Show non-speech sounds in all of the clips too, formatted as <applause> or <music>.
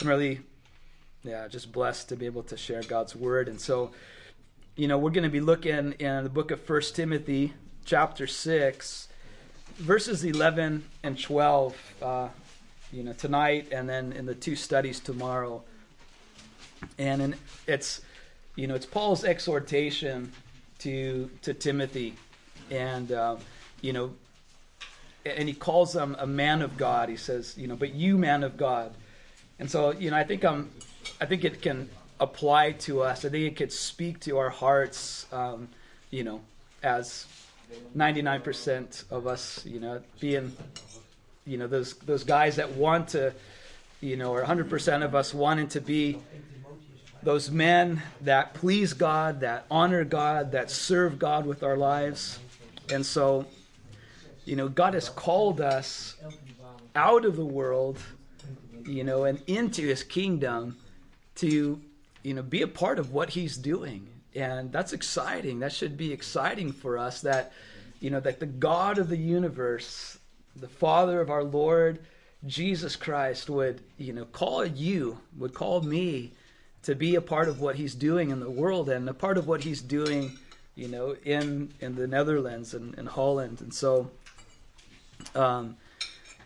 I'm really, yeah, just blessed to be able to share God's word. And so, you know, we're going to be looking in the book of First Timothy, chapter 6, verses 11 and 12, uh, you know, tonight and then in the two studies tomorrow. And in, it's, you know, it's Paul's exhortation to to Timothy, and uh, you know, and he calls him a man of God. He says, you know, but you, man of God. And so, you know, I think I'm, I think it can apply to us. I think it could speak to our hearts, um, you know, as 99% of us, you know, being, you know, those those guys that want to, you know, or 100% of us wanting to be those men that please God, that honor God, that serve God with our lives. And so, you know, God has called us out of the world, you know, and into his kingdom to, you know, be a part of what he's doing. And that's exciting. That should be exciting for us that, you know, that the God of the universe, the Father of our Lord Jesus Christ would, you know, call you, would call me to be a part of what he's doing in the world and a part of what he's doing, you know, in in the Netherlands and, in Holland. And so, um,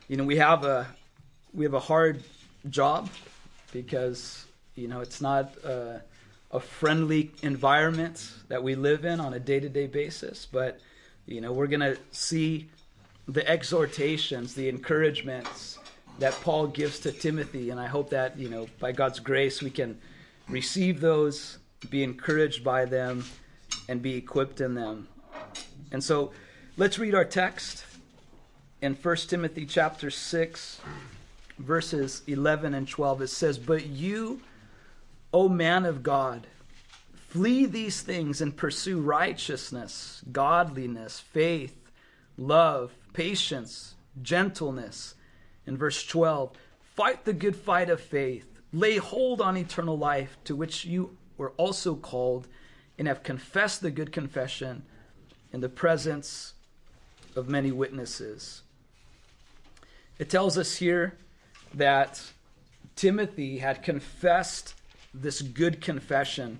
you know, we have a we have a hard job because you know it's not a, a friendly environment that we live in on a day to day basis. But you know, we're gonna see the exhortations, the encouragements that Paul gives to Timothy, and I hope that you know by God's grace we can receive those, be encouraged by them, and be equipped in them. And so let's read our text in 1 Timothy chapter 6 verses 11 and 12 it says but you o man of God flee these things and pursue righteousness godliness faith love patience gentleness in verse 12 fight the good fight of faith Lay hold on eternal life, to which you were also called, and have confessed the good confession in the presence of many witnesses. It tells us here that Timothy had confessed this good confession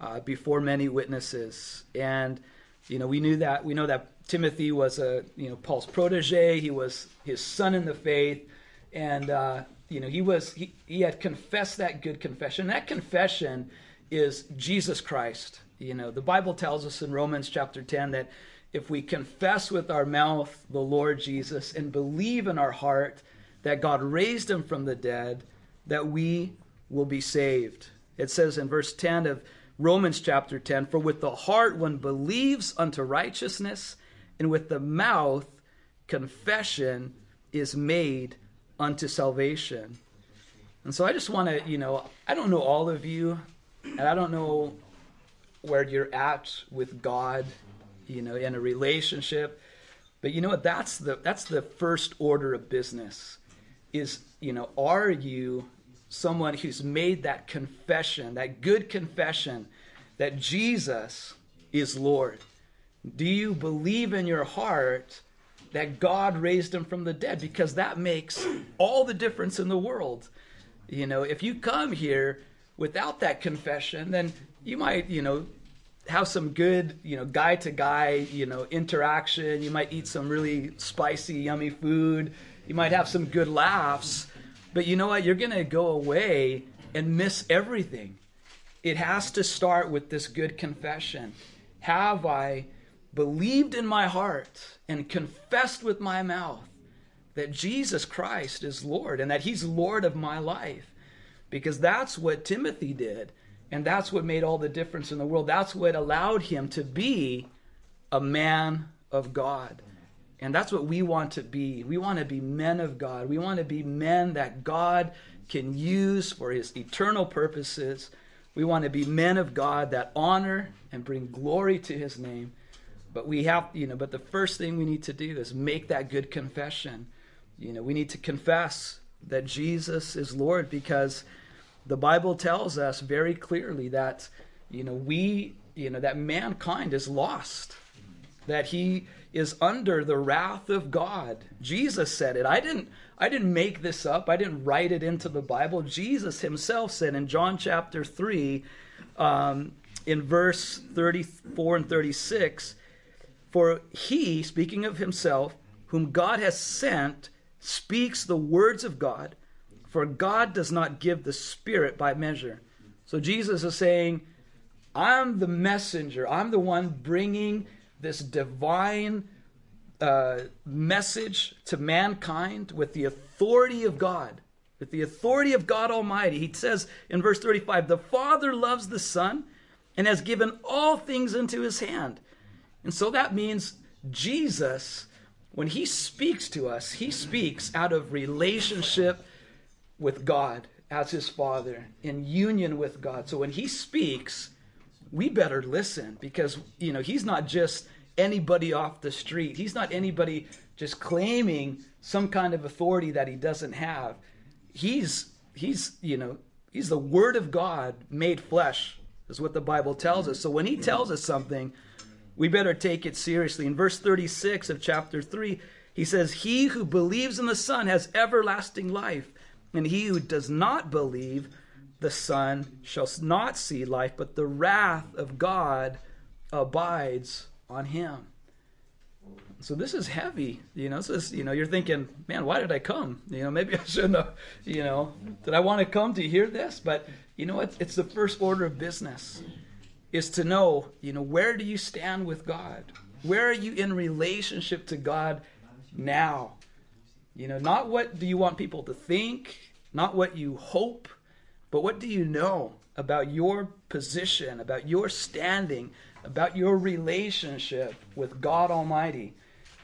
uh, before many witnesses, and you know we knew that we know that Timothy was a you know Paul's protege. He was his son in the faith, and uh, you know, he was he, he had confessed that good confession. That confession is Jesus Christ. You know, the Bible tells us in Romans chapter 10 that if we confess with our mouth the Lord Jesus and believe in our heart that God raised him from the dead, that we will be saved. It says in verse 10 of Romans chapter 10 For with the heart one believes unto righteousness, and with the mouth confession is made unto salvation. And so I just want to, you know, I don't know all of you, and I don't know where you're at with God, you know, in a relationship. But you know what? That's the that's the first order of business. Is you know, are you someone who's made that confession, that good confession, that Jesus is Lord? Do you believe in your heart that God raised him from the dead because that makes all the difference in the world. You know, if you come here without that confession, then you might, you know, have some good, you know, guy to guy, you know, interaction. You might eat some really spicy, yummy food. You might have some good laughs. But you know what? You're going to go away and miss everything. It has to start with this good confession. Have I believed in my heart and confessed with my mouth that Jesus Christ is Lord and that He's Lord of my life. Because that's what Timothy did. And that's what made all the difference in the world. That's what allowed him to be a man of God. And that's what we want to be. We want to be men of God. We want to be men that God can use for his eternal purposes. We want to be men of God that honor and bring glory to his name. But we have, you know, but the first thing we need to do is make that good confession. You know, we need to confess that Jesus is Lord because the Bible tells us very clearly that, you know, we, you know, that mankind is lost. That he is under the wrath of God. Jesus said it. I didn't I didn't make this up. I didn't write it into the Bible. Jesus himself said in John chapter 3 um, in verse 34 and 36 for he speaking of himself whom God has sent speaks the words of God for God does not give the spirit by measure. So Jesus is saying I'm the messenger. I'm the one bringing this divine uh, message to mankind with the authority of God. With the authority of God Almighty. He says in verse 35 The Father loves the Son and has given all things into his hand. And so that means Jesus, when he speaks to us, he speaks out of relationship with God as his Father, in union with God. So when he speaks, we better listen because you know he's not just anybody off the street. He's not anybody just claiming some kind of authority that he doesn't have. He's he's you know he's the word of God made flesh is what the Bible tells us. So when he tells us something, we better take it seriously. In verse 36 of chapter 3, he says, "He who believes in the Son has everlasting life, and he who does not believe the Son shall not see life, but the wrath of God abides on him. So this is heavy, you know. This is, you know, you're thinking, man, why did I come? You know, maybe <laughs> I shouldn't have, you know, did I want to come to hear this? But you know what? It's the first order of business is to know, you know, where do you stand with God? Where are you in relationship to God now? You know, not what do you want people to think, not what you hope, but what do you know about your position, about your standing, about your relationship with God Almighty?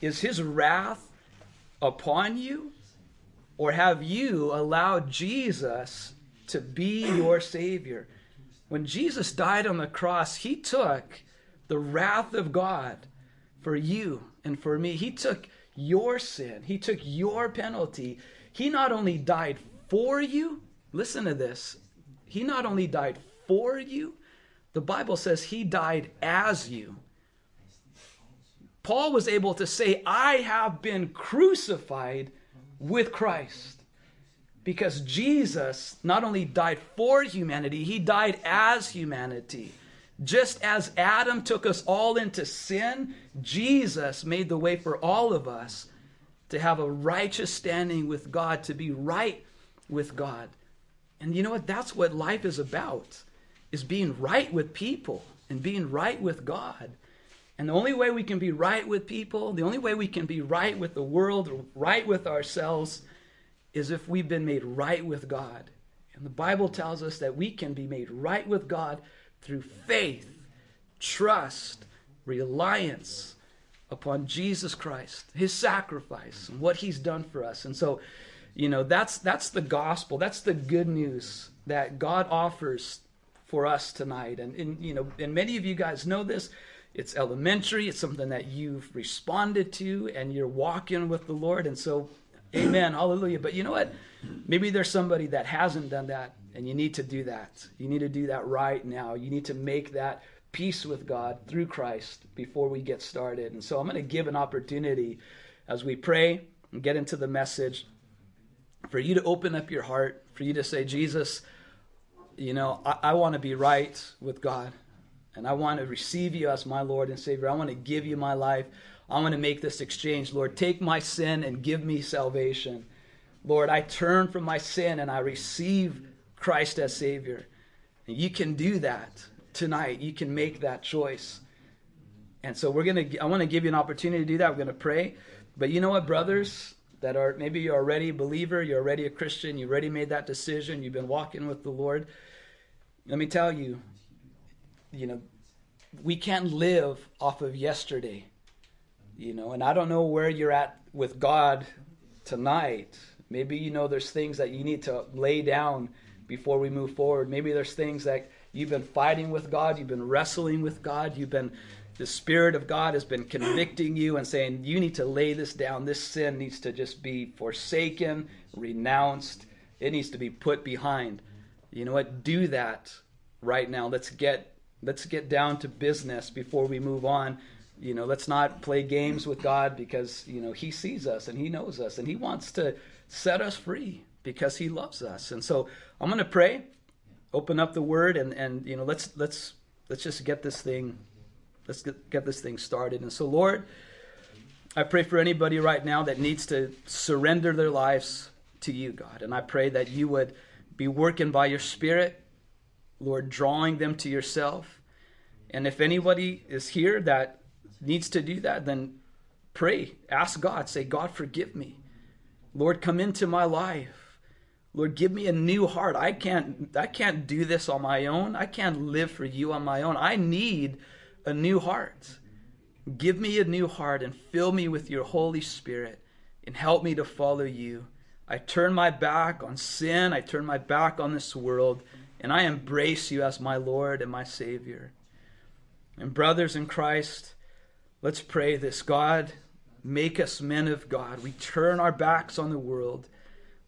Is His wrath upon you? Or have you allowed Jesus to be your Savior? When Jesus died on the cross, He took the wrath of God for you and for me. He took your sin, He took your penalty. He not only died for you, Listen to this. He not only died for you, the Bible says he died as you. Paul was able to say, I have been crucified with Christ. Because Jesus not only died for humanity, he died as humanity. Just as Adam took us all into sin, Jesus made the way for all of us to have a righteous standing with God, to be right with God. And you know what? That's what life is about, is being right with people and being right with God. And the only way we can be right with people, the only way we can be right with the world, right with ourselves, is if we've been made right with God. And the Bible tells us that we can be made right with God through faith, trust, reliance upon Jesus Christ, his sacrifice, and what he's done for us. And so you know, that's that's the gospel. That's the good news that God offers for us tonight. And, and you know, and many of you guys know this. It's elementary. It's something that you've responded to, and you're walking with the Lord. And so, Amen, Hallelujah. But you know what? Maybe there's somebody that hasn't done that, and you need to do that. You need to do that right now. You need to make that peace with God through Christ before we get started. And so, I'm going to give an opportunity as we pray and get into the message for you to open up your heart, for you to say, Jesus, you know, I, I want to be right with God. And I want to receive you as my Lord and Savior. I want to give you my life. I want to make this exchange. Lord, take my sin and give me salvation. Lord, I turn from my sin and I receive Christ as Savior. And you can do that tonight. You can make that choice. And so we're going to, I want to give you an opportunity to do that. We're going to pray. But you know what, brothers? That are maybe you're already a believer, you're already a Christian, you already made that decision, you've been walking with the Lord. Let me tell you, you know, we can't live off of yesterday. You know, and I don't know where you're at with God tonight. Maybe you know there's things that you need to lay down before we move forward. Maybe there's things that you've been fighting with God, you've been wrestling with God, you've been the Spirit of God has been convicting you and saying, you need to lay this down. This sin needs to just be forsaken, renounced. It needs to be put behind. You know what? Do that right now. Let's get let's get down to business before we move on You know, let's not play games with God because, you know, He sees us and He knows us and He wants to set us free because He loves us. And so I'm going to pray, open up the Word, and, and you know, let's let's let's just get this thing let's get, get this thing started. And so, Lord, I pray for anybody right now that needs to surrender their lives to you, God. And I pray that you would be working by your Spirit, Lord, drawing them to yourself. And if anybody is here that needs to do that, then pray. Ask God. Say, God, forgive me. Lord, come into my life. Lord, give me a new heart. I can't I can't do this on my own. I can't live for you on my own. I need a new heart. Give me a new heart and fill me with your Holy Spirit and help me to follow you. I turn my back on sin. I turn my back on this world and I embrace you as my Lord and my Savior. And brothers in Christ, let's pray this. God, make us men of God. We turn our backs on the world.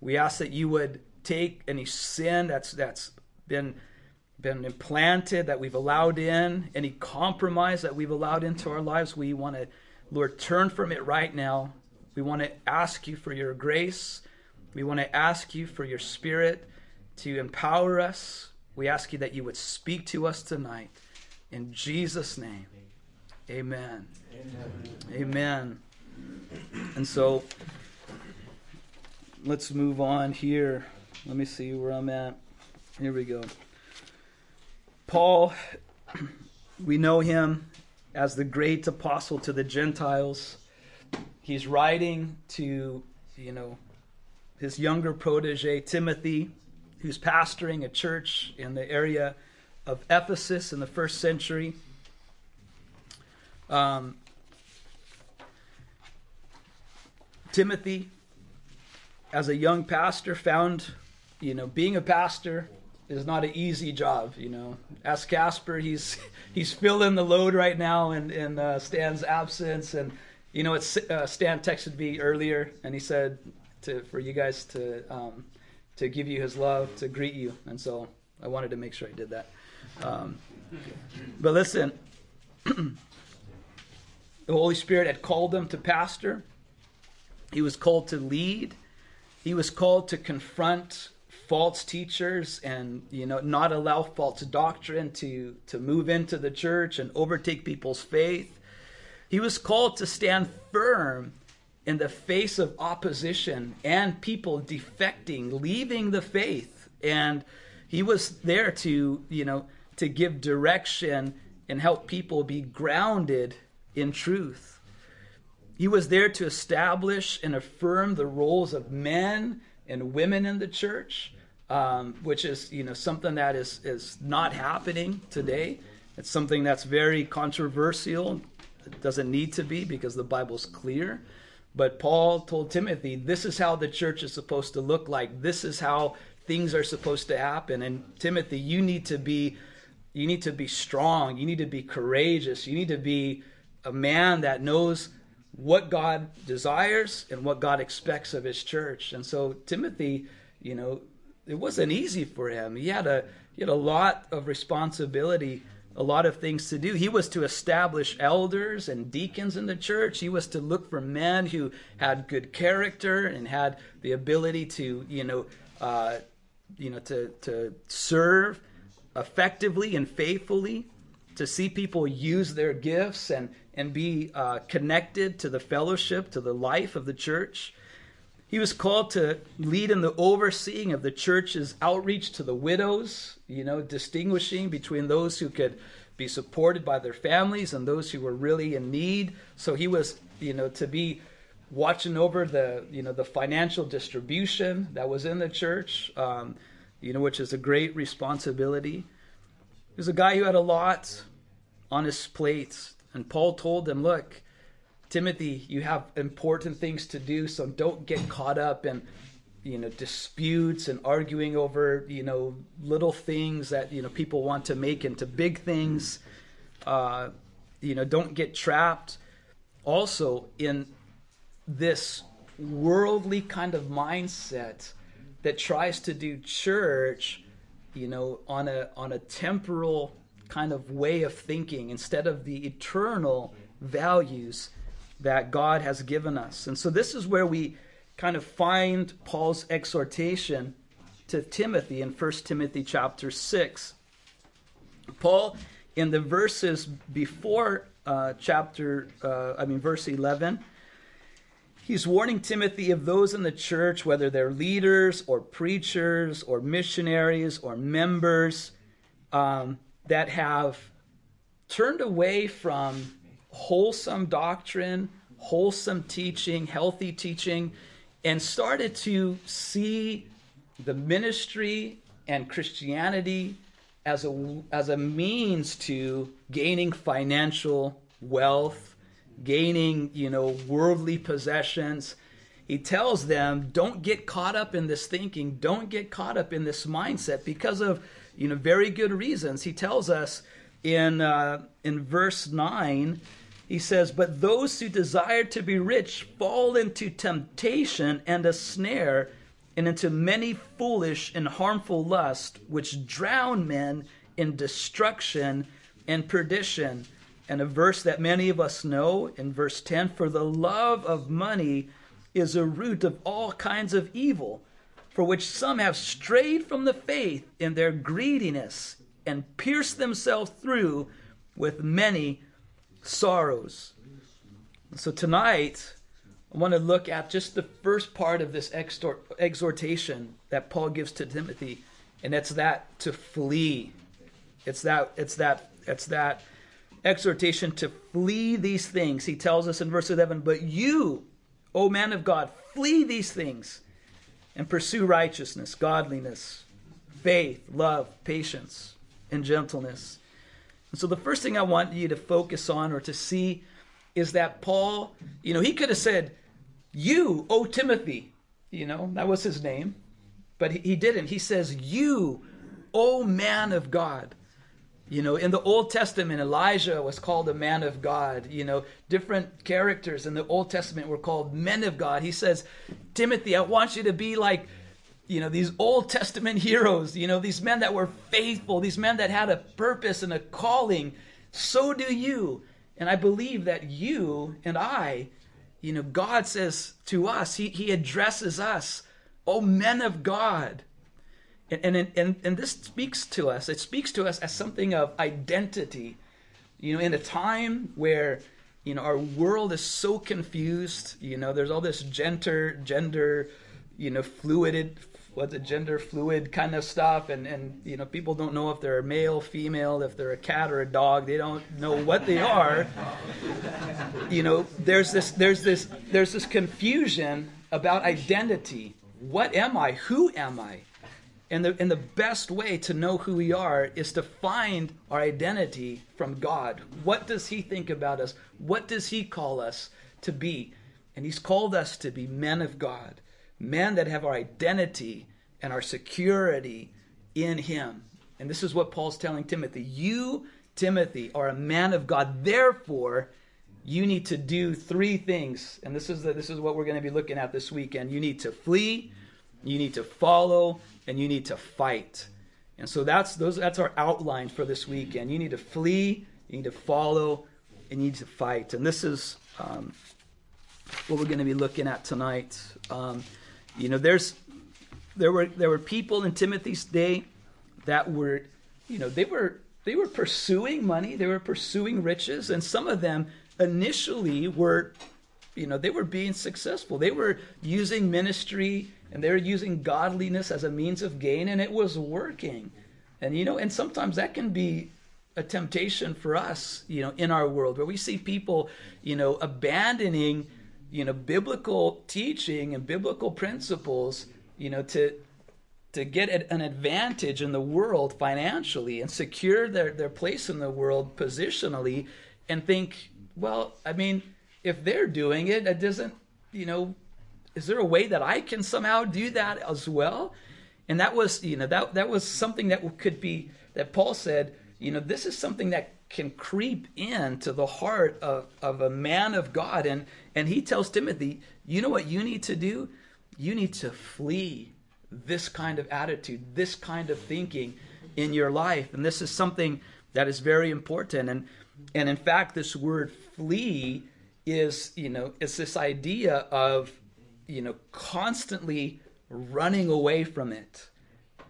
We ask that you would take any sin that's that's been been implanted that we've allowed in, any compromise that we've allowed into our lives. We want to, Lord, turn from it right now. We want to ask you for your grace. We want to ask you for your spirit to empower us. We ask you that you would speak to us tonight. In Jesus' name, amen. Amen. amen. And so let's move on here. Let me see where I'm at. Here we go. Paul, we know him as the great apostle to the Gentiles. He's writing to, you know, his younger protege, Timothy, who's pastoring a church in the area of Ephesus in the first century. Um, Timothy, as a young pastor, found, you know, being a pastor is not an easy job. You know, ask Casper. He's he's filling the load right now in in uh, Stan's absence, and you know, it's uh, Stan texted me earlier, and he said to for you guys to um, to give you his love, to greet you, and so I wanted to make sure I did that. Um, but listen, <clears throat> the Holy Spirit had called him to pastor. He was called to lead. He was called to confront false teachers and you know not allow false doctrine to to move into the church and overtake people's faith. He was called to stand firm in the face of opposition and people defecting leaving the faith. And he was there to you know to give direction and help people be grounded in truth. He was there to establish and affirm the roles of men and women in the church um, which is you know something that is is not happening today. It's something that's very controversial. It doesn't need to be because the Bible's clear. But Paul told Timothy, this is how the church is supposed to look like. This is how things are supposed to happen. And Timothy, you need to be you need to be strong. You need to be courageous. You need to be a man that knows what God desires and what God expects of his church. And so Timothy, you know, it wasn't easy for him. He had a he had a lot of responsibility, a lot of things to do. He was to establish elders and deacons in the church. He was to look for men who had good character and had the ability to, you know, uh, you know, to to serve effectively and faithfully, to see people use their gifts and and be uh, connected to the fellowship, to the life of the church. He was called to lead in the overseeing of the church's outreach to the widows, you know, distinguishing between those who could be supported by their families and those who were really in need. So he was, you know, to be watching over the, you know, the financial distribution that was in the church, um, you know, which is a great responsibility. He was a guy who had a lot on his plate, and Paul told him, look, Timothy, you have important things to do, so don't get caught up in you know disputes and arguing over you know little things that you know people want to make into big things. Uh, you know, don't get trapped also in this worldly kind of mindset that tries to do church, you know, on a on a temporal kind of way of thinking instead of the eternal values that God has given us. And so this is where we kind of find Paul's exhortation to Timothy in 1 Timothy chapter 6. Paul, in the verses before uh, chapter, uh, I mean, verse 11, he's warning Timothy of those in the church, whether they're leaders or preachers or missionaries or members, um, that have turned away from wholesome doctrine, wholesome teaching, healthy teaching, and started to see the ministry and Christianity as a, as a means to gaining financial wealth, gaining, you know, worldly possessions. He tells them, don't get caught up in this thinking, don't get caught up in this mindset because of, you know, very good reasons. He tells us in uh, in verse 9 he says but those who desire to be rich fall into temptation and a snare and into many foolish and harmful lusts which drown men in destruction and perdition. And a verse that many of us know in verse 10 for the love of money is a root of all kinds of evil for which some have strayed from the faith in their greediness and pierced themselves through with many sorrows. So tonight, I want to look at just the first part of this exhortation that Paul gives to Timothy, and it's that to flee. It's that it's that it's that exhortation to flee these things. He tells us in verse 11, "But you, O man of God, flee these things and pursue righteousness, godliness, faith, love, patience, and gentleness. So the first thing I want you to focus on or to see is that Paul, you know, he could have said, You, O Timothy, you know, that was his name, but he, he didn't. He says, You, O man of God. You know, in the Old Testament, Elijah was called a man of God. You know, different characters in the Old Testament were called men of God. He says, Timothy, I want you to be like you know, these Old Testament heroes, you know, these men that were faithful, these men that had a purpose and a calling, so do you. And I believe that you and I, you know, God says to us, He, he addresses us, oh, men of God. And, and, and, and this speaks to us. It speaks to us as something of identity. You know, in a time where, you know, our world is so confused, you know, there's all this gender, gender, you know, fluid, what's a gender fluid kind of stuff and and you know people don't know if they're male female if they're a cat or a dog they don't know what they are. You know there's this there's this there's this confusion about identity. What am i? Who am i? And the and the best way to know who we are is to find our identity from god. What does he think about us? What does he call us to be? And he's called us to be men of god men that have our identity and our security in Him. And this is what Paul's telling Timothy. You, Timothy, are a man of God. Therefore, you need to do three things. And this is, the, this is what we're going to be looking at this weekend. You need to flee, you need to follow, and you need to fight. And so that's, those, that's our outline for this weekend. You need to flee, you need to follow, and you need to fight. And this is um, what we're going to be looking at tonight. Um, you know, there's there were there were people in Timothy's day that were, you know, they were they were pursuing money, they were pursuing riches, and some of them initially were, you know, they were being successful. They were using ministry and they were using godliness as a means of gain, and it was working. And you know, and sometimes that can be a temptation for us, you know, in our world where we see people, you know, abandoning you know biblical teaching and biblical principles you know to to get an advantage in the world financially and secure their, their place in the world positionally and think well i mean if they're doing it it doesn't you know is there a way that i can somehow do that as well? And that was you know that that was something that could be that paul said you know this is something that can creep into the heart of, of a man of God. And, and he tells Timothy, you know what you need to do? You need to flee this kind of attitude, this kind of thinking in your life. And this is something that is very important. And, And in fact, this word flee is, you know, it's this idea of, you know, constantly running away from it.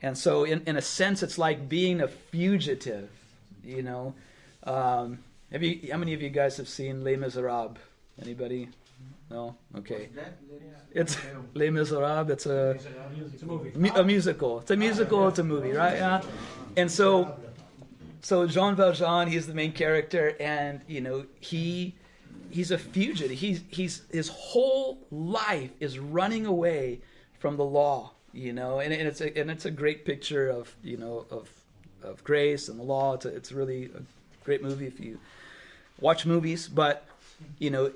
And so, in, in a sense, it's like being a fugitive, you know. Um, have you, how many of you guys have seen Les Miserables? Anybody? No? Okay. It's Les Miserables. It's a, It's a movie. mu- a musical. It's a musical. It's a movie, right? Yeah. And so, so Jean Valjean, he's the main character, and you know he he's a fugitive. He's he's his whole life is running away from the law. You know, and, and it's a and it's a great picture of you know of of grace and the law. It's a, it's really a great movie if you watch movies, but you know.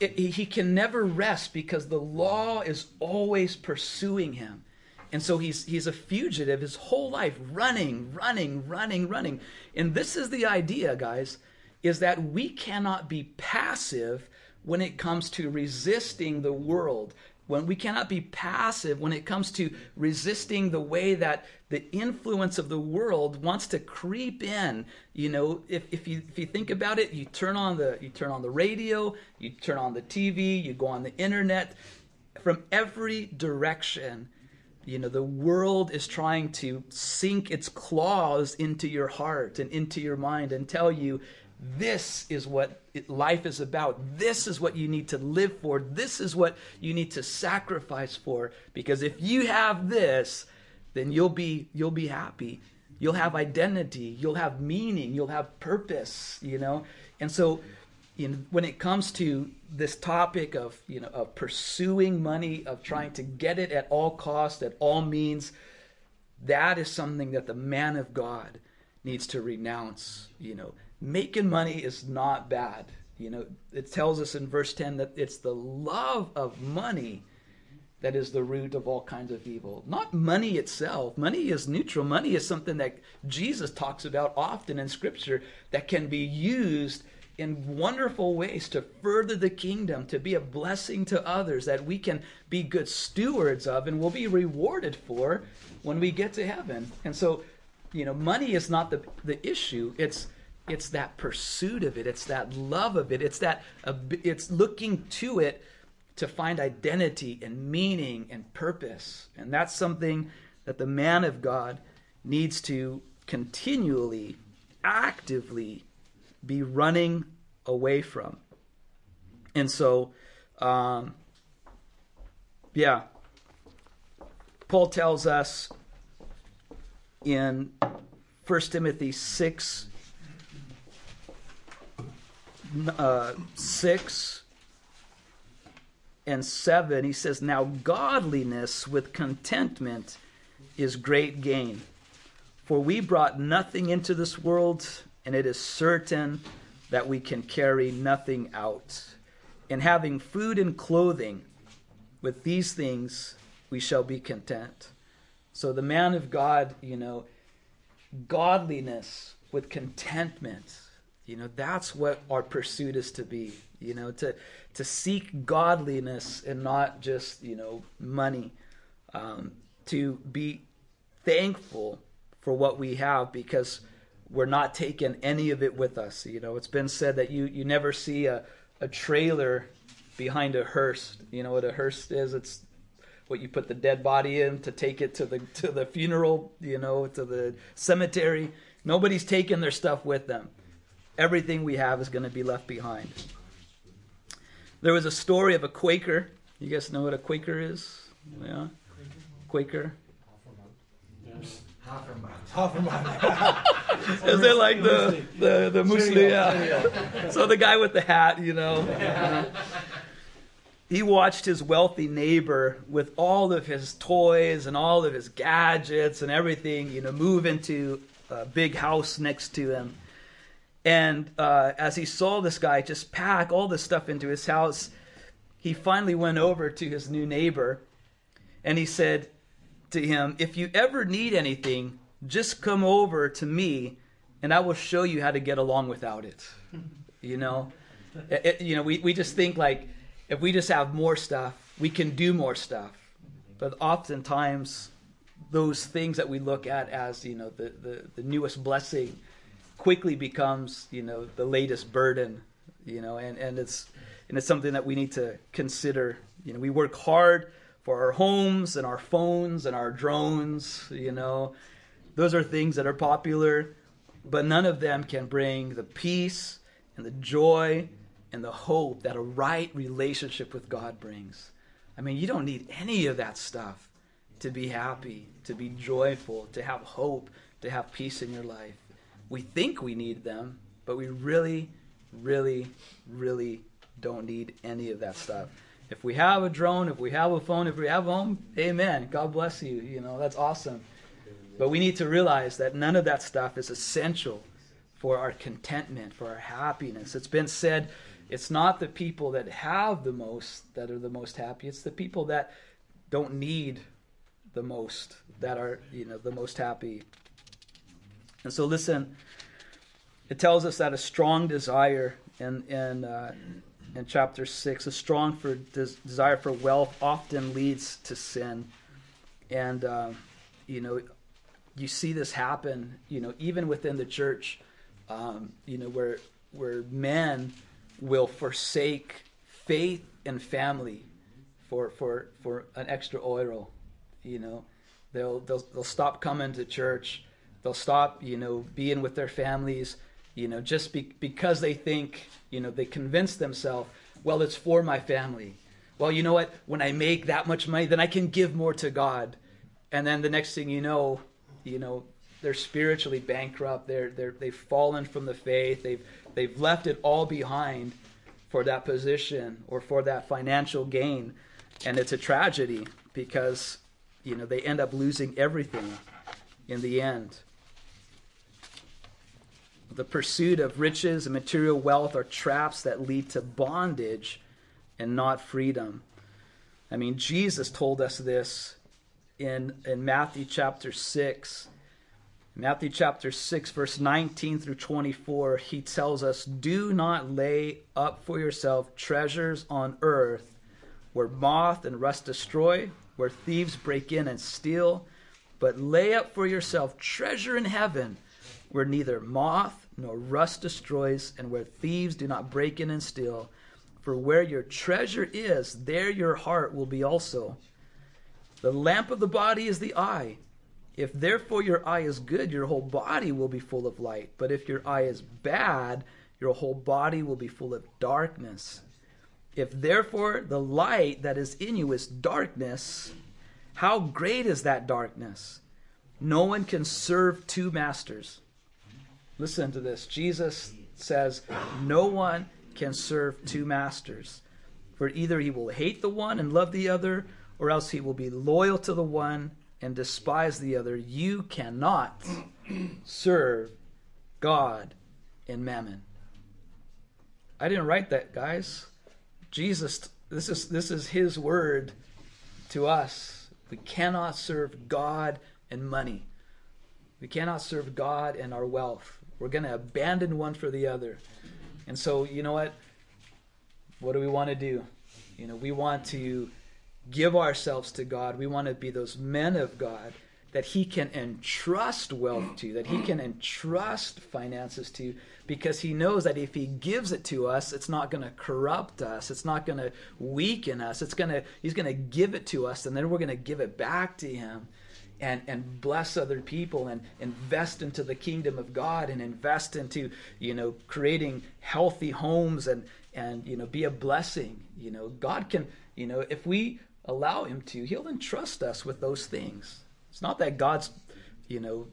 It, he can never rest because the law is always pursuing him. And so he's he's a fugitive his whole life, running, running, running, running. And this is the idea, guys, is that we cannot be passive when it comes to resisting the world. When we cannot be passive when it comes to resisting the way that the influence of the world wants to creep in. You know, if, if you if you think about it, you turn on the you turn on the radio, you turn on the TV, you go on the internet, from every direction you know the world is trying to sink its claws into your heart and into your mind and tell you this is what life is about. This is what you need to live for. This is what you need to sacrifice for. Because if you have this then you'll be you'll be happy. You'll have identity. You'll have meaning. You'll have purpose you know? And so in, when it comes to this topic of you know of pursuing money of trying to get it at all costs at all means that is something that the man of god needs to renounce you know making money is not bad you know it tells us in verse 10 that it's the love of money that is the root of all kinds of evil. Not money itself. Money is neutral. Money is something that Jesus talks about often in Scripture that can be used in wonderful ways to further the kingdom, to be a blessing to others, that we can be good stewards of and will be rewarded for when we get to heaven. And so, you know, money is not the, the issue. It's it's that pursuit of it. It's that love of it. It's that it's looking to it to find identity and meaning and purpose. And that's something that the man of God needs to continually, actively be running away from. And so, um, yeah, Paul tells us in 1 Timothy 6, uh, 6 and 7, he says, Now godliness with contentment is great gain. For we brought nothing into this world, and it is certain that we can carry nothing out. And having food and clothing, with these things we shall be content. So the man of God, you know, godliness with contentment, you know, that's what our pursuit is to be, you know, to to seek godliness and not just, you know, money. Um, to be thankful for what we have because we're not taking any of it with us. You know, it's been said that you, you never see a, a trailer behind a hearse. You know what a hearse is? It's what you put the dead body in to take it to the to the funeral, you know, to the cemetery. Nobody's taking their stuff with them. Everything we have is going to be left behind. There was a story of a Quaker. You guys know what a Quaker is? Yeah. Quaker. Quaker. Half or mount. Half a month. Is it like the the the muesli? Yeah. So the guy with the hat, you know. uh, he watched his wealthy neighbor with all of his toys and all of his gadgets and everything, you know, move into a big house next to him. And uh, as he saw this guy just pack all this stuff into his house, he finally went over to his new neighbor and he said to him, If you ever need anything, just come over to me and I will show you how to get along without it. <laughs> You know, It- it- you know, we, we just think like if we just have more stuff, we can do more stuff. But oftentimes, those things that we look at as, you know, the, the, the newest blessing quickly becomes, you know, the latest burden, you know, and, and it's and it's something that we need to consider. You know, we work hard for our homes and our phones and our drones, you know. Those are things that are popular, but none of them can bring the peace and the joy and the hope that a right relationship with God brings. I mean, you don't need any of that stuff to be happy, to be joyful, to have hope, to have peace in your life. We think we need them, but we really, really, really don't need any of that stuff. If we have a drone, if we have a phone, if we have a home, amen. God bless you. You know, that's awesome. But we need to realize that none of that stuff is essential for our contentment, for our happiness. It's been said it's not the people that have the most that are the most happy, it's the people that don't need the most that are, you know, the most happy. And so listen, it tells us that a strong desire in in uh, in chapter 6 a strong for des- desire for wealth often leads to sin. And uh, you know you see this happen you know even within the church um, you know where where men will forsake faith and family for for for an extra oil you know. They'll they'll, they'll stop coming to church they'll stop you know being with their families you know just be, because they think you know they convince themselves well it's for my family. Well you know what? When i make that much money then i can give more to god. And then the next thing you know you know they're spiritually bankrupt. They're, they're they've fallen from the faith. They've they've left it all behind for that position or for that financial gain. And it's a tragedy because you know they end up losing everything in the end the pursuit of riches and material wealth are traps that lead to bondage and not freedom. I mean, Jesus told us this in, in Matthew chapter 6. Matthew chapter 6, verse 19 through 24, he tells us, Do not lay up for yourself treasures on earth where moth and rust destroy, where thieves break in and steal, but lay up for yourself treasure in heaven where neither moth nor rust destroys, and where thieves do not break in and steal. For where your treasure is, there your heart will be also. The lamp of the body is the eye. If therefore your eye is good, your whole body will be full of light. But if your eye is bad, your whole body will be full of darkness. If therefore the light that is in you is darkness, how great is that darkness? No one can serve two masters. Listen to this. Jesus says, No one can serve two masters. For either he will hate the one and love the other, or else he will be loyal to the one and despise the other. You cannot serve God and mammon. I didn't write that, guys. Jesus, this is this is his word to us. We cannot serve God and money. We cannot serve God and our wealth. We're going to abandon one for the other. And so, you know what? What do we want to do? You know, we want to give ourselves to God. We want to be those men of God that He can entrust wealth to, that He can entrust finances to, because He knows that if He gives it to us, it's not going to corrupt us. It's not going to weaken us. It's going to He's going to give it to us, and then we're going to give it back to Him and, and bless other people and invest into the kingdom of God and invest into, you know, creating healthy homes and, and, you know, be a blessing. You know, God can, you know, if we allow him to, he'll entrust us with those things. It's not that God's, you know,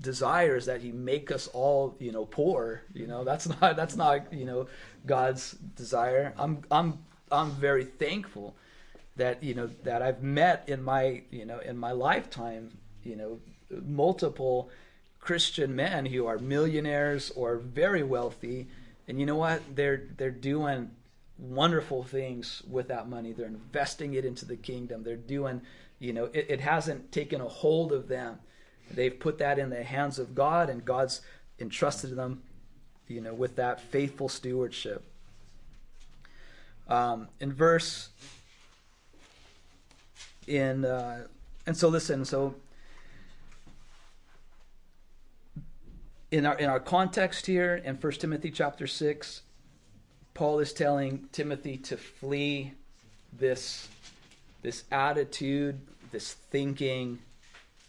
desires that he make us all, you know, poor. You know, that's <laughs> not that's not, you know, God's desire. I'm I'm I'm very thankful that you know that I've met in my you know in my lifetime you know multiple Christian men who are millionaires or very wealthy. And you know what? They're they're doing wonderful things with that money. They're investing it into the kingdom. They're doing you know it, it hasn't taken a hold of them. They've put that in the hands of God and God's entrusted them you know with that faithful stewardship. Um, in verse in uh, and so listen so in our in our context here in 1 Timothy chapter 6, Paul is telling Timothy to flee this this attitude, this thinking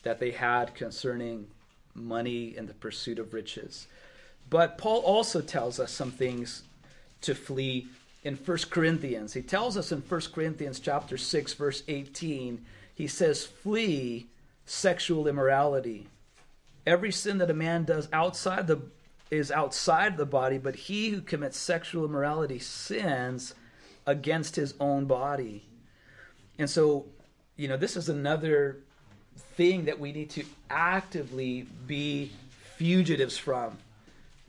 that they had concerning money and the pursuit of riches. But Paul also tells us some things to flee in 1 Corinthians. He tells us in 1 Corinthians chapter 6 verse 18, he says flee sexual immorality. Every sin that a man does outside the is outside the body, but he who commits sexual immorality sins against his own body. And so, you know, this is another thing that we need to actively be fugitives from.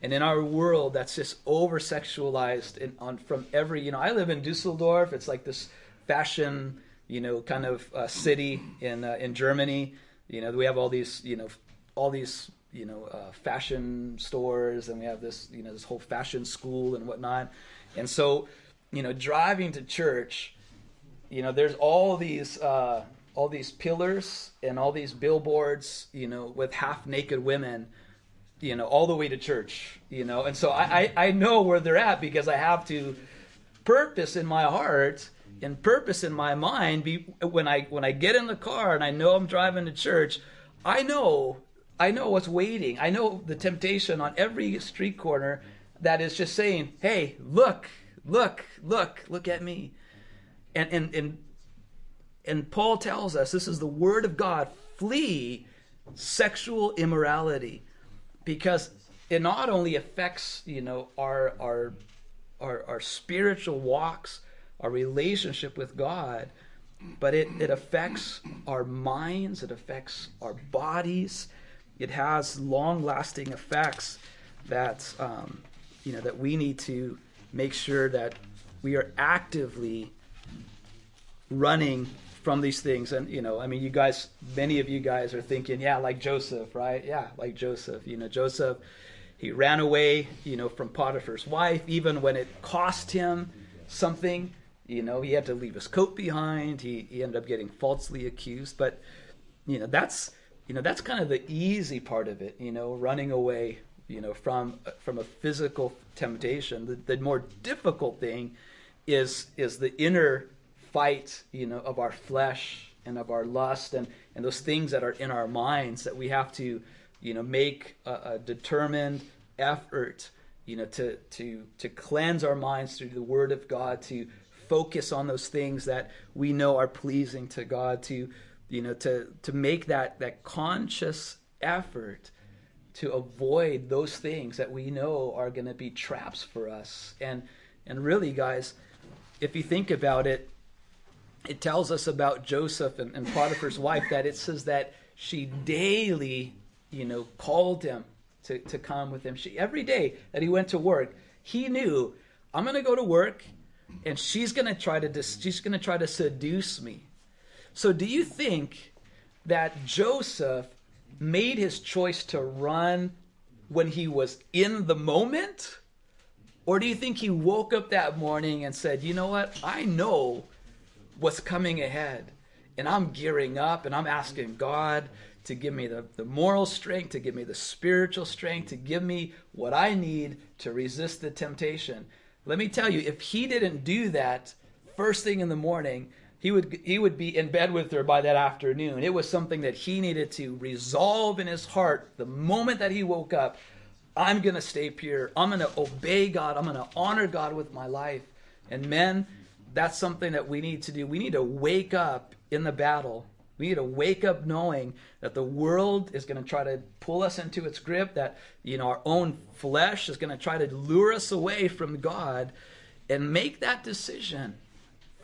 And in our world, that's just over sexualized and on from every, you know, I live in Dusseldorf. It's like this fashion, you know, kind of uh, city in uh, in Germany. You know, we have all these, you know, all these, you know, uh, fashion stores, and we have this, you know, this whole fashion school and whatnot. And so, you know, driving to church, you know, there's all these uh, all these pillars and all these billboards, you know, with half naked women, you know, all the way to church, you know. And so I, I, I know where they're at because I have to purpose in my heart and purpose in my mind be when I when I get in the car and I know I'm driving to church, I know I know what's waiting. I know the temptation on every street corner that is just saying, "Hey, look, look, look, look at me." And and and and Paul tells us this is the word of God flee sexual immorality because it not only affects you know our our our, our spiritual walks our relationship with God but it, it affects our minds it affects our bodies. It has long lasting effects that um, you know that we need to make sure that we are actively running from these things. And, you know, I mean, you guys, many of you guys are thinking, yeah, like Joseph, right? Yeah, like Joseph. You know, Joseph, he ran away, you know, from Potiphar's wife, even when it cost him something. You know, he had to leave his coat behind. He, he ended up getting falsely accused. But, you know, that's, you know, that's kind of the easy part of it, you know, running away, you know, from, from a physical temptation. The, the more difficult thing is, is the inner fight, you know, of our flesh and of our lust and, and those things that are in our minds that we have to, you know, make a, a determined effort, you know, to, to, to cleanse our minds through the Word of God, to focus on those things that we know are pleasing to God, to, you know, to, to make that, that conscious effort to avoid those things that we know are going to be traps for us. And, and really, guys, if you think about it, it tells us about Joseph and, and Potiphar's wife that it says that she daily, you know, called him to, to come with him. She every day that he went to work, he knew I'm going to go to work, and she's to try to she's going to try to seduce me. So, do you think that Joseph made his choice to run when he was in the moment? Or do you think he woke up that morning and said, you know what? I know what's coming ahead. And I'm gearing up and I'm asking God to give me the, the moral strength, to give me the spiritual strength, to give me what I need to resist the temptation. Let me tell you, if he didn't do that first thing in the morning, he would he would be in bed with her by that afternoon. It was something that he needed to resolve in his heart the moment that he woke up. I'm going to stay pure. I'm going to obey God. I'm going to honor God with my life. And men, that's something that we need to do. We need to wake up in the battle. We need to wake up knowing that the world is going to try to pull us into its grip, that you know our own flesh is going to try to lure us away from God and make that decision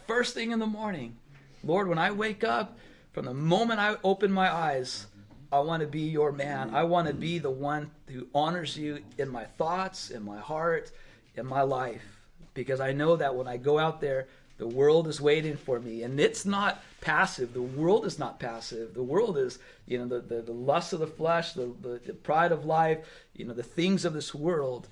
first thing in the morning. Lord, when I wake up, from the moment I open my eyes, I want to be your man. I want to be the one who honors you in my thoughts, in my heart, in my life because I know that when I go out there, the world is waiting for me. And it's not passive. The world is not passive. The world is, you know, the, the, the lust of the flesh, the, the, the pride of life, you know, the things of this world.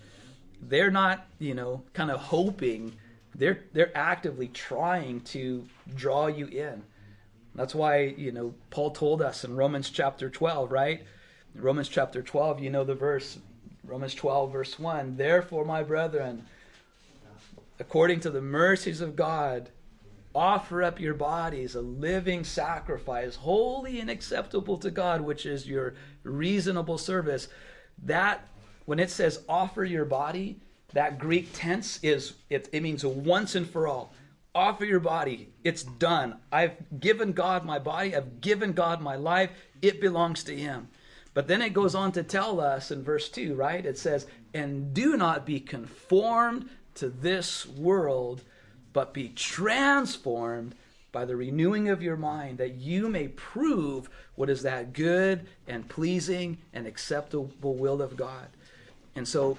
They're not, you know, kind of hoping. They're, they're actively trying to draw you in. That's why, you know, Paul told us in Romans chapter 12, right? Romans chapter 12, you know the verse, Romans 12, verse 1 Therefore, my brethren, according to the mercies of God, offer up your bodies a living sacrifice, holy and acceptable to God, which is your reasonable service. That, when it says offer your body, that Greek tense is, it, it means once and for all. Offer your body. It's done. I've given God my body. I've given God my life. It belongs to Him. But then it goes on to tell us in verse 2, right? It says, And do not be conformed to this world, but be transformed by the renewing of your mind, that you may prove what is that good and pleasing and acceptable will of God. And so,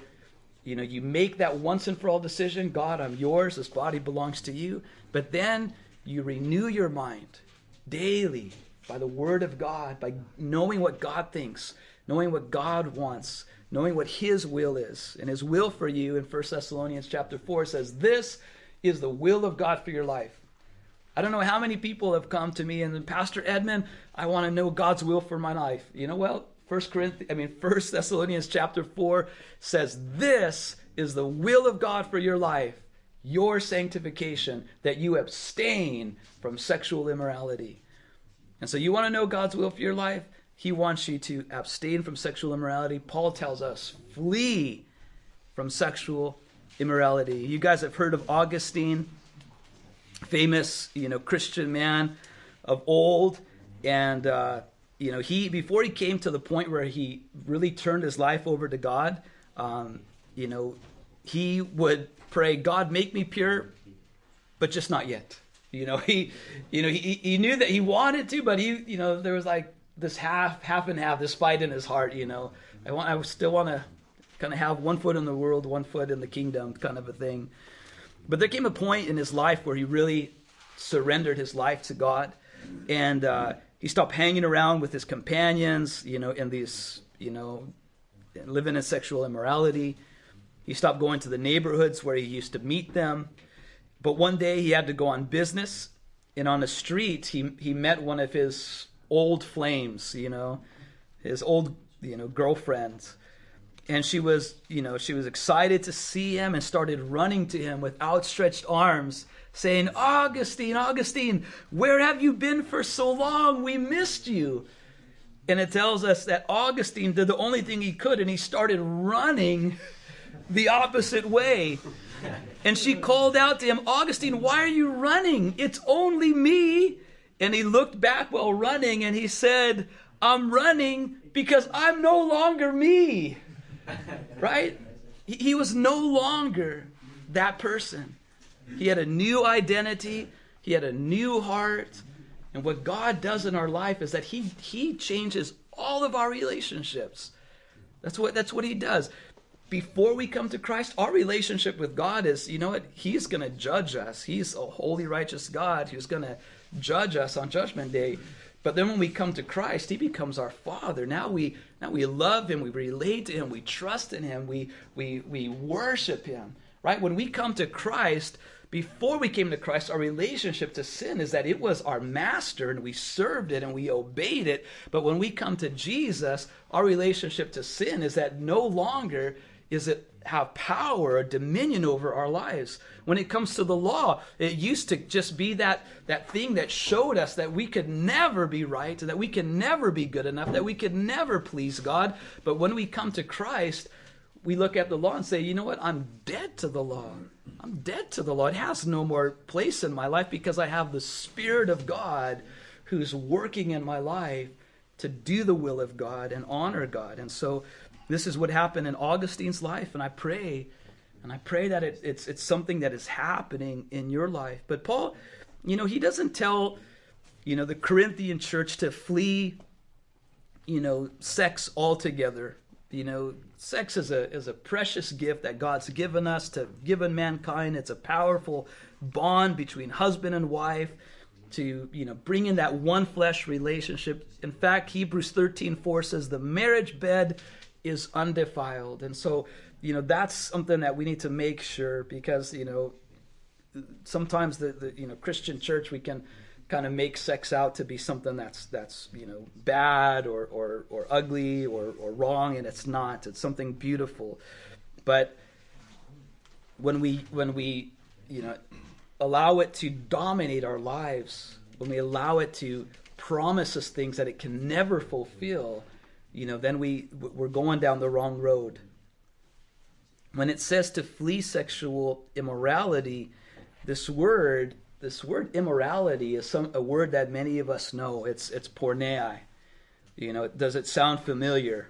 you know, you make that once and for all decision God, I'm yours, this body belongs to you. But then you renew your mind daily by the word of God, by knowing what God thinks, knowing what God wants, knowing what his will is. And his will for you in 1 Thessalonians chapter 4 says, This is the will of God for your life. I don't know how many people have come to me and Pastor Edmund, I want to know God's will for my life. You know, well, First Corinthians, I mean, First Thessalonians chapter four says, "This is the will of God for your life, your sanctification, that you abstain from sexual immorality." And so, you want to know God's will for your life? He wants you to abstain from sexual immorality. Paul tells us, "Flee from sexual immorality." You guys have heard of Augustine, famous, you know, Christian man of old, and. Uh, you know, he before he came to the point where he really turned his life over to God, um, you know, he would pray, God, make me pure, but just not yet. You know, <laughs> he, you know, he, he knew that he wanted to, but he, you know, there was like this half, half and half, this fight in his heart. You know, I want, I still want to kind of have one foot in the world, one foot in the kingdom, kind of a thing. But there came a point in his life where he really surrendered his life to God, and uh, he stopped hanging around with his companions, you know, in these, you know, living in sexual immorality. He stopped going to the neighborhoods where he used to meet them. But one day he had to go on business, and on the street he he met one of his old flames, you know, his old you know girlfriend, and she was you know she was excited to see him and started running to him with outstretched arms saying, Augustine, Augustine, where have you been for so long? We missed you. And it tells us that Augustine did the only thing he could, and he started running <laughs> the opposite way. And she called out to him, Augustine, why are you running? It's only me. And he looked back while running and he said, I'm running because I'm no longer me. <laughs> Right? He was no longer that person. He had a new identity, he had a new heart. And what God does in our life is that he, he changes all of our relationships. That's what, that's what he does. Before we come to Christ, our relationship with God is, you know what? He's going to judge us. He's a holy, righteous God who's going to judge us on Judgment Day. But then when we come to Christ, He becomes our Father. Now we now we love Him, we relate to Him, we trust in Him, we we we worship Him. Right? When we come to Christ, before we came to Christ, our relationship to sin is that it was our master and we served it and we obeyed it. But when we come to Jesus, our relationship to sin is that no longer is it have power or dominion over our lives. When it comes to the law, it used to just be that, that thing that showed us that we could never be right, that we can never be good enough, that we could never please God. But when we come to Christ, we look at the law and say, you know what? I'm dead to the law. I'm dead to the law. It has no more place in my life because I have the Spirit of God who's working in my life to do the will of God and honor God. And so this is what happened in Augustine's life. And I pray, and I pray that it, it's, it's something that is happening in your life. But Paul, you know, he doesn't tell, you know, the Corinthian church to flee, you know, sex altogether. You know, sex is a is a precious gift that God's given us to given mankind. It's a powerful bond between husband and wife to you know bring in that one flesh relationship. In fact, Hebrews 13, 4 says the marriage bed is undefiled. And so, you know, that's something that we need to make sure because, you know, sometimes the, the you know Christian church we can kind of make sex out to be something that's that's you know bad or or, or ugly or, or wrong, and it's not. It's something beautiful. But when we when we you know allow it to dominate our lives, when we allow it to promise us things that it can never fulfill, you know, then we we're going down the wrong road. When it says to flee sexual immorality, this word this word immorality is some a word that many of us know. It's it's porneia. You know, does it sound familiar?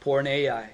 Porneia.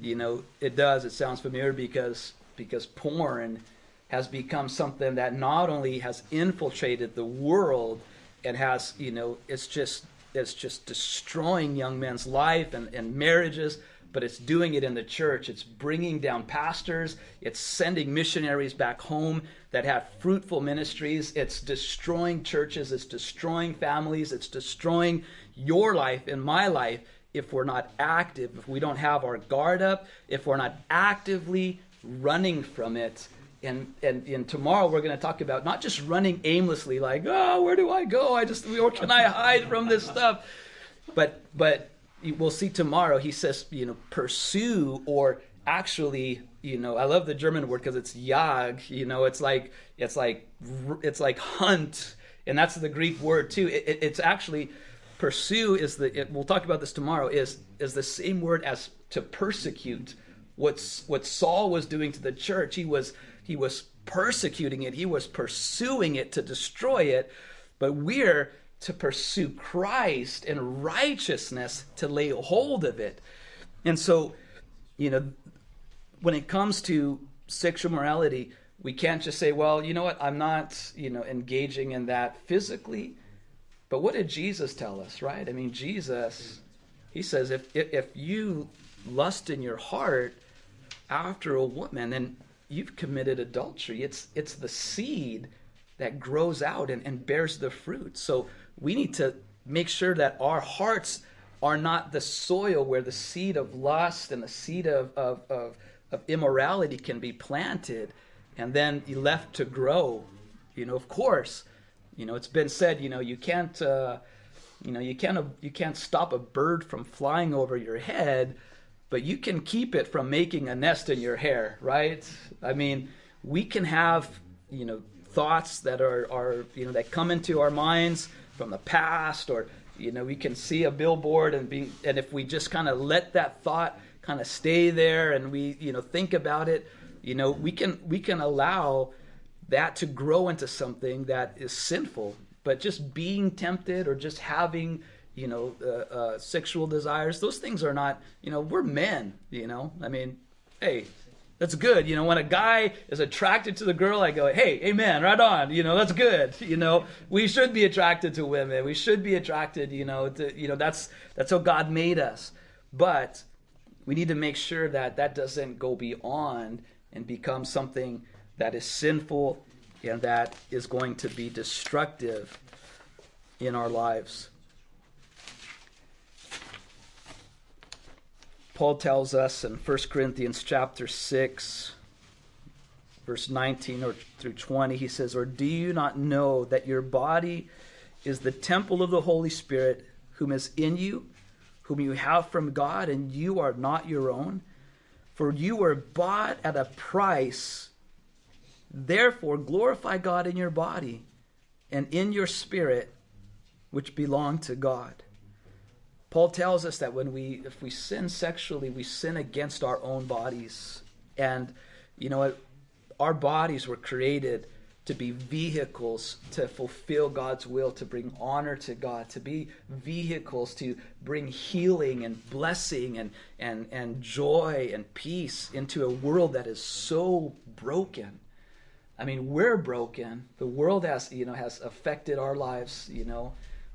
You know, it does. It sounds familiar because because porn has become something that not only has infiltrated the world and has, you know, it's just it's just destroying young men's life and, and marriages, but it's doing it in the church. It's bringing down pastors. It's sending missionaries back home that have fruitful ministries. It's destroying churches. It's destroying families. It's destroying your life and my life if we're not active, if we don't have our guard up, if we're not actively running from it. And, and, and tomorrow we're going to talk about not just running aimlessly, like, oh, where do I go? I just, where can I hide from this stuff? But, but we'll see tomorrow. He says, you know, pursue or actually, you know, I love the German word because it's jag. You know, it's like it's like it's like hunt, and that's the Greek word too. It, it, it's actually pursue is the. It, we'll talk about this tomorrow. Is is the same word as to persecute. What's what Saul was doing to the church? He was he was persecuting it. He was pursuing it to destroy it. But we're to pursue Christ and righteousness to lay hold of it. And so, you know, when it comes to sexual morality, we can't just say, well, you know what, I'm not, you know, engaging in that physically. But what did Jesus tell us, right? I mean, Jesus, he says, if, if you lust in your heart after a woman, then you've committed adultery. It's, it's the seed that grows out and, and bears the fruit. So we need to make sure that our hearts are not the soil where the seed of lust and the seed of, of, of, of immorality can be planted and then left to grow. You know, of course, you know, it's been said, you know, you can't, uh, you know, you can't, you can't stop a bird from flying over your head, but you can keep it from making a nest in your hair, right? I mean, we can have, you know, thoughts that are, are you know, that come into our minds from the past or you know we can see a billboard and be and if we just kind of let that thought kind of stay there and we you know think about it you know we can we can allow that to grow into something that is sinful but just being tempted or just having you know uh, uh, sexual desires those things are not you know we're men you know i mean hey that's good. You know, when a guy is attracted to the girl, I go, hey, amen, right on. You know, that's good. <laughs> You know, we should be attracted to women. We should be attracted, you know, to, you know, that's, that's how God made us. But we need to make sure that that doesn't go beyond and become something that is sinful and that is going to be destructive in our lives. Paul tells us in 1 Corinthians chapter 6 verse 19 or through 20 he says or do you not know that your body is the temple of the Holy Spirit whom is in you whom you have from God and you are not your own? For you were bought at a price. Therefore glorify God in your body and in your spirit which belong to God Paul tells us that when we if we sin sexually, we sin against our own bodies. And you know our bodies were created to be vehicles to fulfill God's will, to bring honor to God, to be vehicles to bring healing and blessing and, and, and joy and peace into a world that is so broken. I mean, we're broken. The world has, you know, has affected our lives, you know,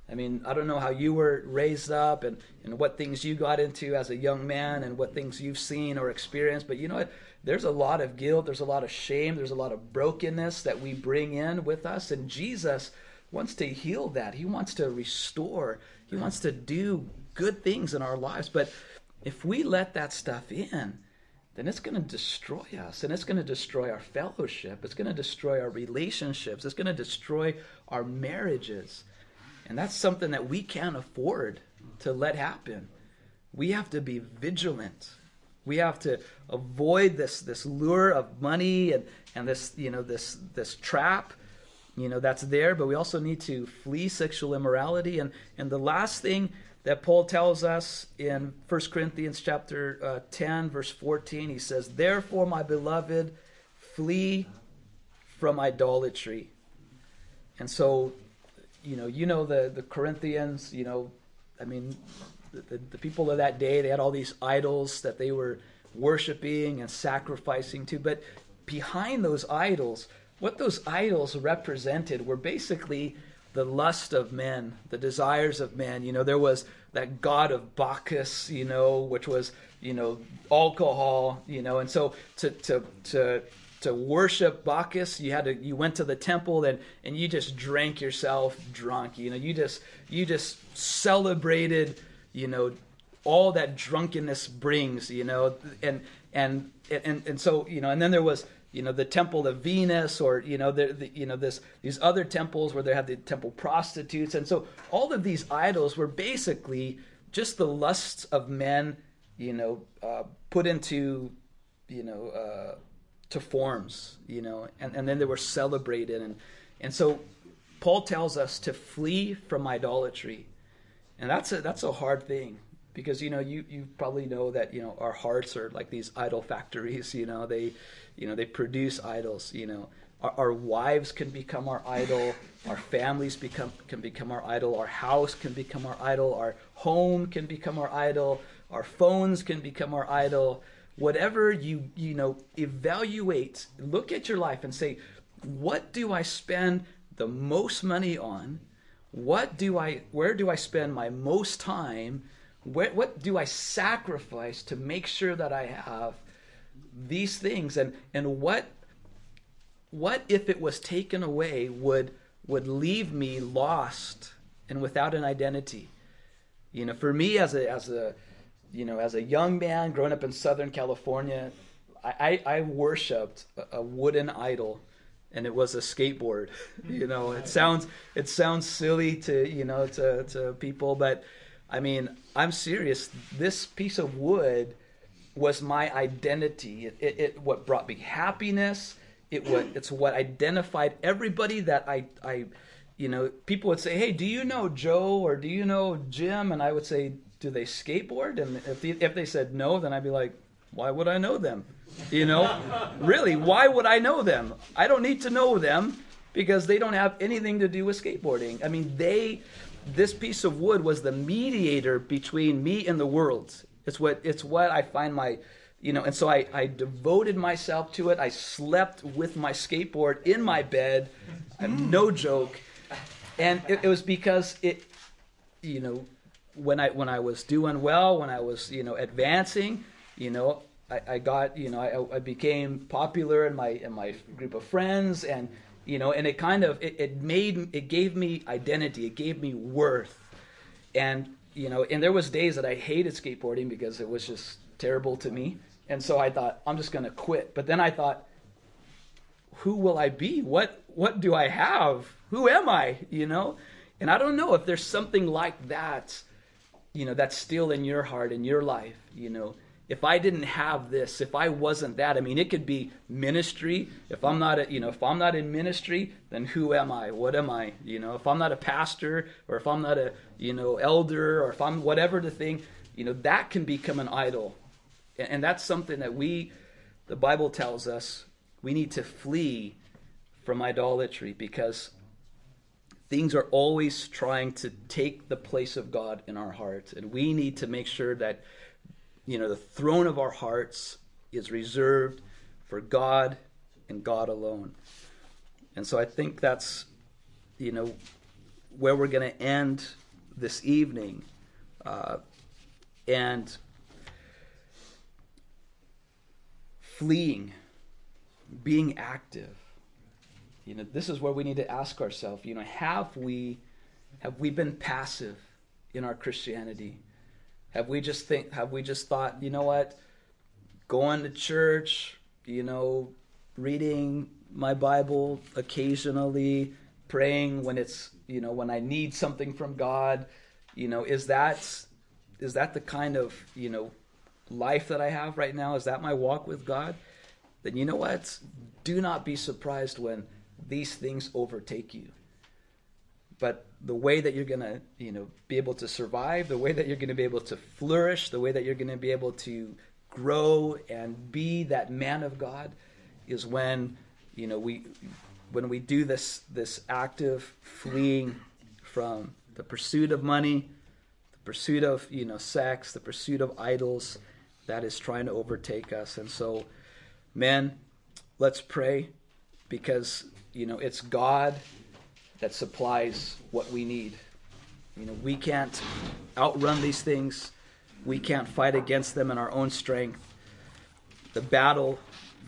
I mean, I don't know how you were raised up and, and what things you got into as a young man and what things you've seen or experienced, but you know what? There's a lot of guilt, there's a lot of shame, there's a lot of brokenness that we bring in with us, and Jesus wants to heal that. He wants to restore, He wants to do good things in our lives. But if we let that stuff in, then it's going to destroy us and it's going to destroy our fellowship. It's going to destroy our relationships. It's going to destroy our marriages. And that's something that we can't afford to let happen. We have to be vigilant. We have to avoid this, this lure of money and, and this, you know, this, this trap you know that's there but we also need to flee sexual immorality and and the last thing that Paul tells us in 1 Corinthians chapter uh, 10 verse 14 he says therefore my beloved flee from idolatry and so you know you know the the Corinthians you know I mean the, the, the people of that day they had all these idols that they were worshiping and sacrificing to but behind those idols what those idols represented were basically the lust of men, the desires of men. You know, there was that god of Bacchus, you know, which was, you know, alcohol, you know, and so to to to to worship Bacchus, you had to you went to the temple and and you just drank yourself drunk. You know, you just you just celebrated, you know, all that drunkenness brings, you know, and and and and so, you know, and then there was you know the temple of Venus or you know the, the, you know this these other temples where they had the temple prostitutes and so all of these idols were basically just the lusts of men you know uh, put into you know uh, to forms you know and, and then they were celebrated and and so Paul tells us to flee from idolatry and that's a that's a hard thing because you know you you probably know that you know our hearts are like these idol factories you know they you know, they produce idols. You know, our, our wives can become our idol. Our families become can become our idol. Our house can become our idol. Our home can become our idol. Our phones can become our idol. Whatever you you know, evaluate. Look at your life and say, what do I spend the most money on? What do I? Where do I spend my most time? Where, what do I sacrifice to make sure that I have these things and and what what if it was taken away would would leave me lost and without an identity you know for me as a as a you know as a young man growing up in southern california i i, I worshipped a, a wooden idol and it was a skateboard <laughs> you know it sounds it sounds silly to you know to to people but i mean i'm serious this piece of wood was my identity. It, it, it, what brought me happiness. It what it's what identified everybody that I I you know people would say, hey, do you know Joe or do you know Jim? And I would say, do they skateboard? And if the, if they said no, then I'd be like, why would I know them? You know, <laughs> really, why would I know them? I don't need to know them because they don't have anything to do with skateboarding. I mean, they this piece of wood was the mediator between me and the world. It's what it's what I find my you know, and so I, I devoted myself to it. I slept with my skateboard in my bed. no joke. And it, it was because it you know, when I when I was doing well, when I was, you know, advancing, you know, I, I got, you know, I, I became popular in my in my group of friends and you know, and it kind of it, it made it gave me identity, it gave me worth. And you know, and there was days that I hated skateboarding because it was just terrible to me. And so I thought, I'm just going to quit. But then I thought, who will I be? What what do I have? Who am I? You know? And I don't know if there's something like that, you know, that's still in your heart, in your life, you know if I didn't have this, if I wasn't that, I mean, it could be ministry. If I'm not, a, you know, if I'm not in ministry, then who am I? What am I? You know, if I'm not a pastor, or if I'm not a, you know, elder, or if I'm whatever the thing, you know, that can become an idol, and that's something that we, the Bible tells us, we need to flee from idolatry because things are always trying to take the place of God in our hearts, and we need to make sure that you know, the throne of our hearts is reserved for God and God alone. And so I think that's, you know, where we're going to end this evening. Uh, and fleeing, being active. You know, this is where we need to ask ourselves, you know, have we have we been passive in our Christianity? Have we just think have we just thought, you know what? going to church, you know, reading my Bible occasionally, praying when it's, you know, when I need something from God, you know, is that is that the kind of, you know, life that I have right now? Is that my walk with God? Then you know what? Do not be surprised when these things overtake you. But the way that you're going to, you know, be able to survive, the way that you're going to be able to flourish, the way that you're going to be able to grow and be that man of God is when, you know, we when we do this this active fleeing from the pursuit of money, the pursuit of, you know, sex, the pursuit of idols that is trying to overtake us. And so, men, let's pray because, you know, it's God that supplies what we need. You know, we can't outrun these things. We can't fight against them in our own strength. The battle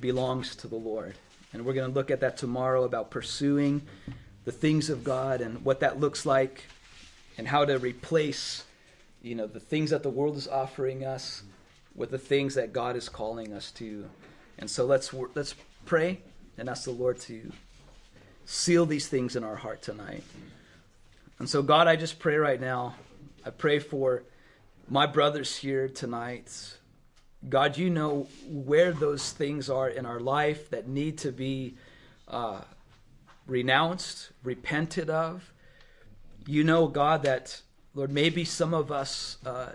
belongs to the Lord. And we're going to look at that tomorrow about pursuing the things of God and what that looks like and how to replace, you know, the things that the world is offering us with the things that God is calling us to. And so let's let's pray and ask the Lord to seal these things in our heart tonight. And so, God, I just pray right now. I pray for my brothers here tonight. God, you know where those things are in our life that need to be uh, renounced, repented of. You know, God, that, Lord, maybe some of us uh,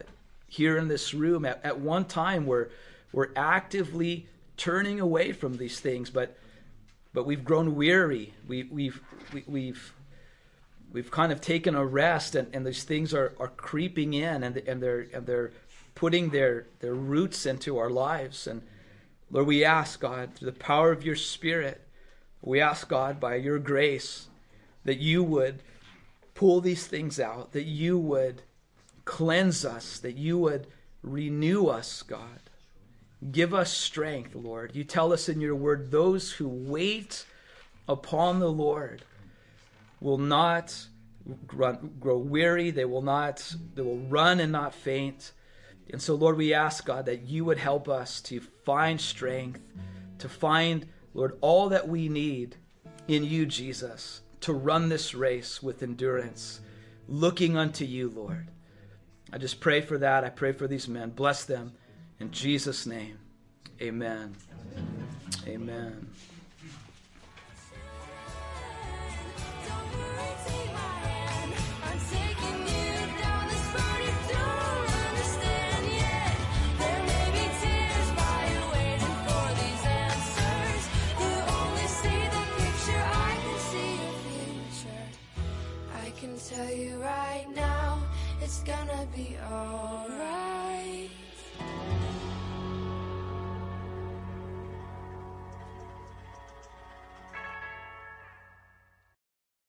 here in this room at, at one time were, were actively turning away from these things, but but we've grown weary. We, we've, we, have we've, we've kind of taken a rest, and, and these things are, are creeping in, and, and, they're, and they're putting their, their roots into our lives. And Lord, we ask, God, through the power of your Spirit, we ask, God, by your grace, that you would pull these things out, that you would cleanse us, that you would renew us, God. Give us strength, Lord. You tell us in your word those who wait upon the Lord will not grow weary, they will not they will run and not faint. And so Lord, we ask God that you would help us to find strength, to find Lord all that we need in you Jesus to run this race with endurance, looking unto you, Lord. I just pray for that. I pray for these men. Bless them. In Jesus' name, amen. Amen. tell you right now, it's gonna be alright.